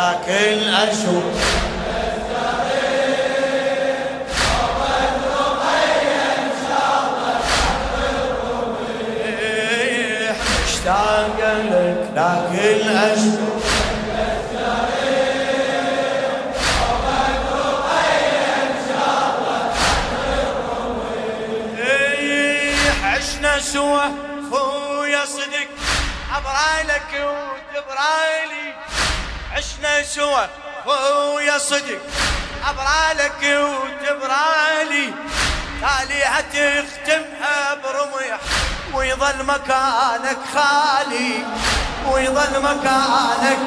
لكن أشوف مشتاق لك لكن أشوف سوا خويا صدق عبرالك وتبرالي عشنا سوا خويا صدق عبرالك وتبرالي تالي هتختمها برميح ويظل مكانك خالي ويظل مكانك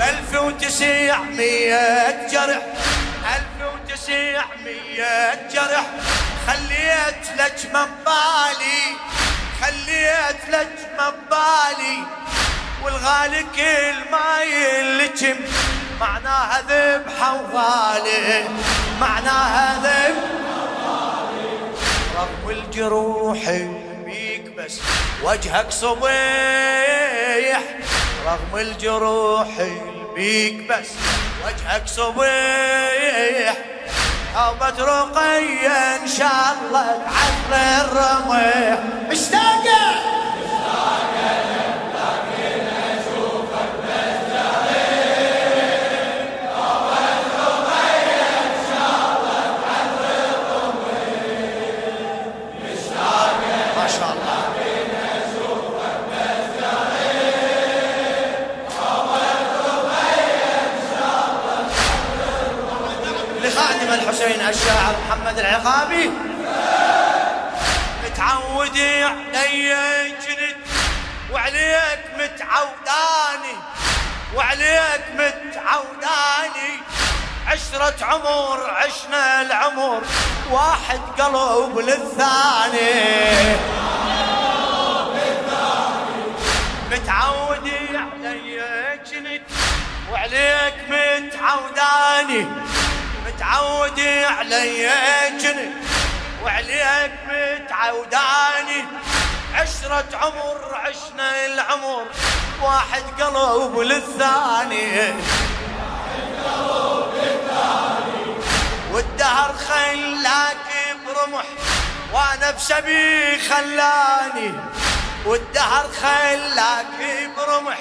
ألف وتسعمية جرح ألف وتسعمية جرح. خليت لك مبالي خليت لك مبالي والغالي كل ما يلجم معناها ذبحة وغالي معناها ذبحة رغم الجروح بيك بس وجهك صبيح. رغم الجروح بيك بس وجهك صبيح. حوبة رقية إن شاء الله تعطر الرميح. مشتاقة الحسين الشاعر محمد العقابي. متعودي علي جنت وعليك متعوداني وعليك متعوداني. عشرة عمر عشنا العمر واحد قلب للثاني. متعودي علي جنت وعليك متعوداني. متعودي علي جني وعليك متعوداني عشرة عمر عشنا العمر واحد قلب للثاني. والدهر خلاك برمح وأنا بسبي خلاني. والدهر خلاك برمح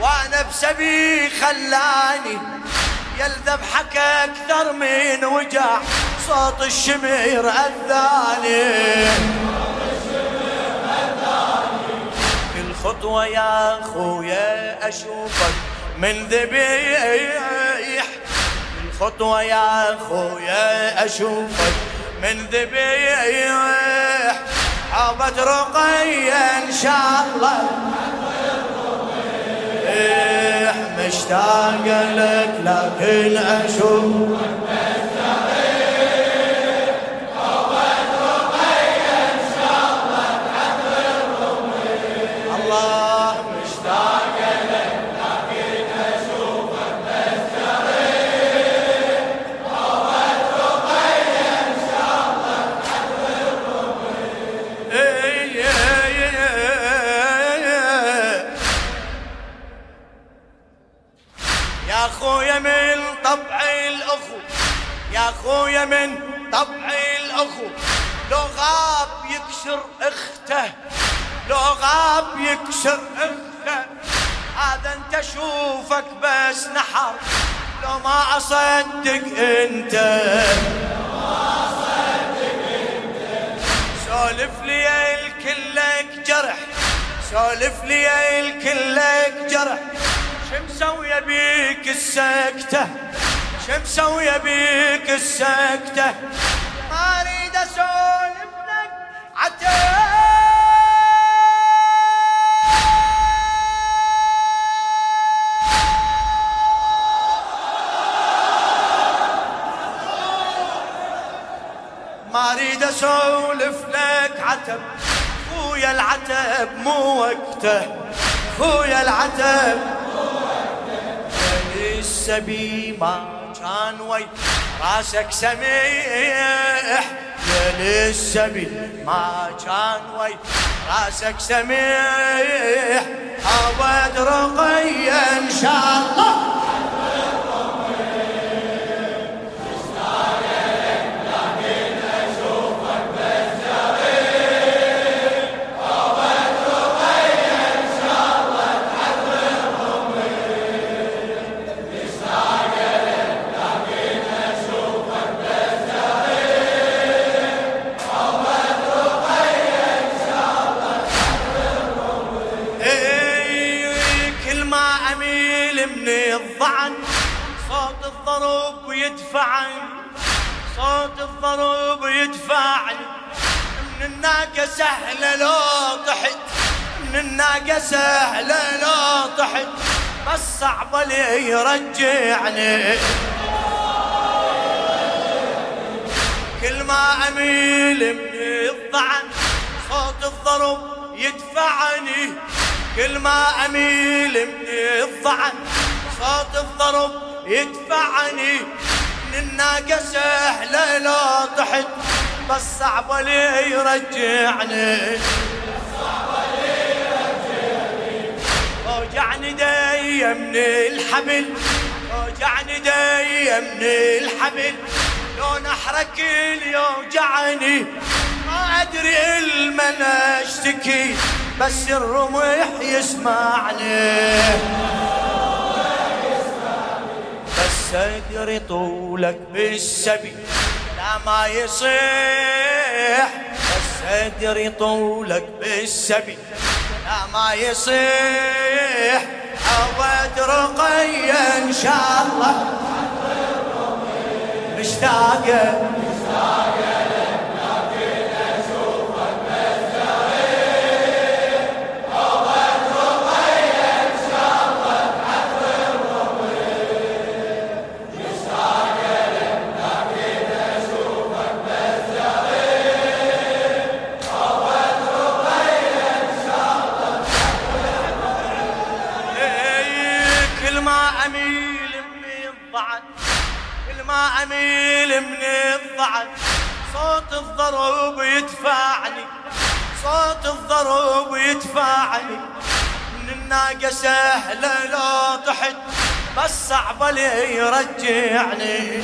وأنا بسبي خلاني. يا الذبحك أكثر من وجع صوت الشمير أذاني. كل خطوة يا خويا أشوفك من ذبيح. كل خطوة يا خويا أشوفك من ذبيح. حابت رقية إن شاء الله. مشتاق لك لكن أشوف خويا من طبعي الأخو لو غاب يكسر أخته لو غاب يكسر أخته. هذا أنت اشوفك بس نحر لو ما أصدق أنت. سولف لي الكلك جرح سولف لي الكلك جرح. شمسوية بيك السكتة؟ شمسوية بيك السكتة؟ ما أريد أسولف لك عتاب ما أريد أسولف لك عتب. خويا العتب مو وقته. خويا العتب السبي ما كان وي راسك سميح يا للسبيل ما كان وي راسك سميح عود رقية إن شاء الله. الضعن صوت الضرب يدفعني صوت الضرب يدفعني من الناقة سهلة لو طحت من الناقة سهلة لو طحت بس صعبة لي يرجعني. كل ما أميل من الضعن صوت الضرب يدفعني. كل ما أميل من الضعن صوت الضرب يدفعني من الناقة سهلة لو طحت بس صعبة لي يرجعني. أوجعني دي من الحبل أوجعني دي من الحبل. لو نحرك يوجعني ما أدري المن أشتكي بس الرمح يسمعني. ادري طولك بالسبي. لا ما يصيح ادري طولك بالسبي. لا ما يصيح عود رقية إن شاء الله. مشتاقة من الناقة سهلة لو طحت بس صعبة لي يرجعني.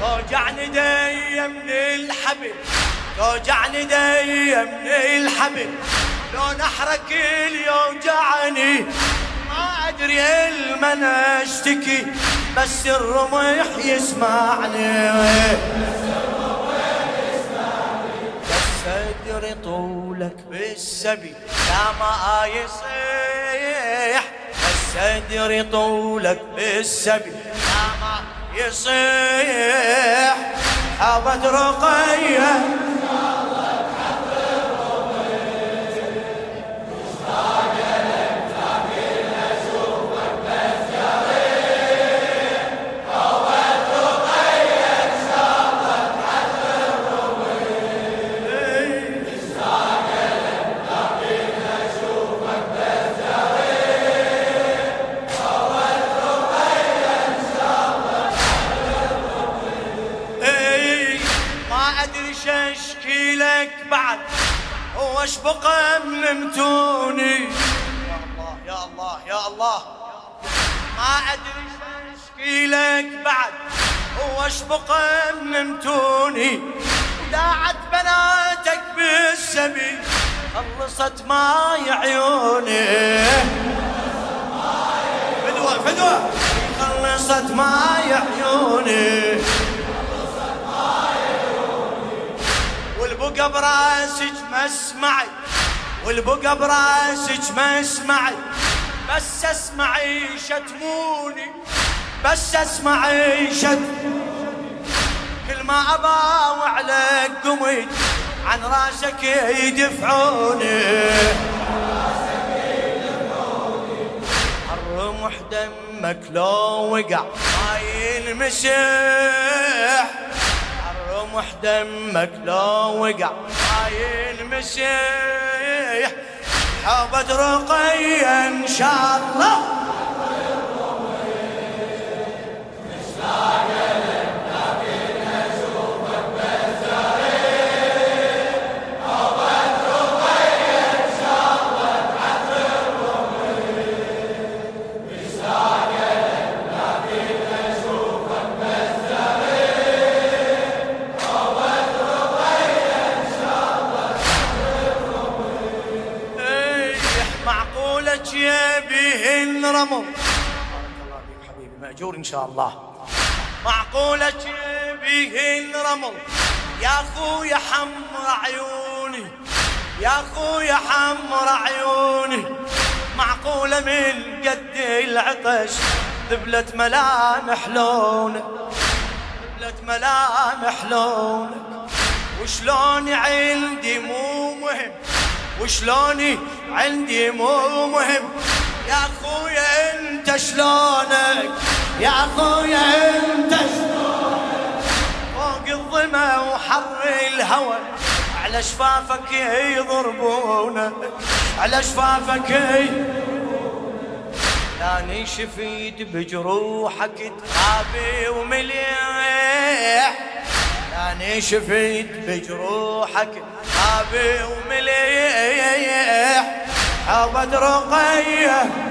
توجعني دي من الحبل توجعني دي من الحبل لو نحرك يوجعني ما أدري المن أشتكي بس الرمح يسمعني. بس ادري طولك بالسبي. لا ما يصيح بس ادري طولك بالسبي. لا ما يصيح حبت رقية ملمتوني يا الله يا الله يا الله. ما أدري شاشكيلك بعد. واش بقى ملمتوني وداعت بناتك بالسبي. خلصت ماي عيوني فدوة فدوة. خلصت ماي عيوني والبقى براسك مسمعي. والبقى براسك مسمعي بس اسمعي شتموني بس اسمعي شت كل ما أباوع عليك قمت عن راسك يدفعوني. الرمح دمك لو وقع ما ينمسح الرمح دمك لو وقع ما ينمسح حبت رقية إن شاء الله. شاء الله. معقولة يبيهن رمل. يا أخويا حمر عيوني. يا أخويا حمر عيوني. معقولة من قد العطش ذبلت ملامح لونك. ذبلت ملامح لونك. وشلوني عندي مو مهم. وشلوني عندي مو مهم. يا اخويا أنت شلونك؟ يا اخويا أنت فوق الظما وحر الهوى. على شفافك يضربونك على شفافك لاني شفيت بجروحك تخابي ومليح. لاني شفيت بجروحك تخابي ومليح. حبت رقية.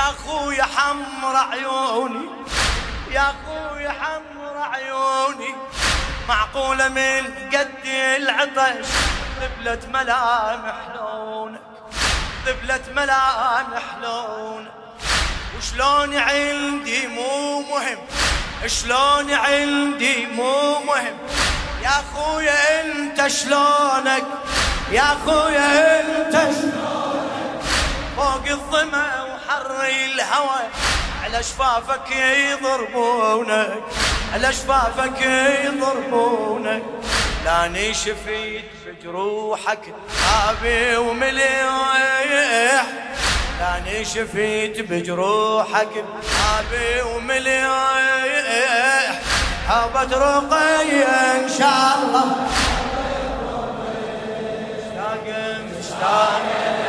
أخوي حمر عيوني يا أخوي حمر عيوني. معقولة من قد العطش ذبلت ملامح لونك ذبلت ملامح لونك. وشلون عندي مو مهم شلون عندي مو مهم. يا اخويا أنت شلونك؟ يا اخويا أنت شلونك؟ فوق الظمأ حر الهوى على شفافك يضربونك على شفافك يضربونك. لاني شفيت بجروحك آبي ومليح. لاني شفيت بجروحك آبي ومليح. حبت رقية إن شاء الله. مشتاق مشتاق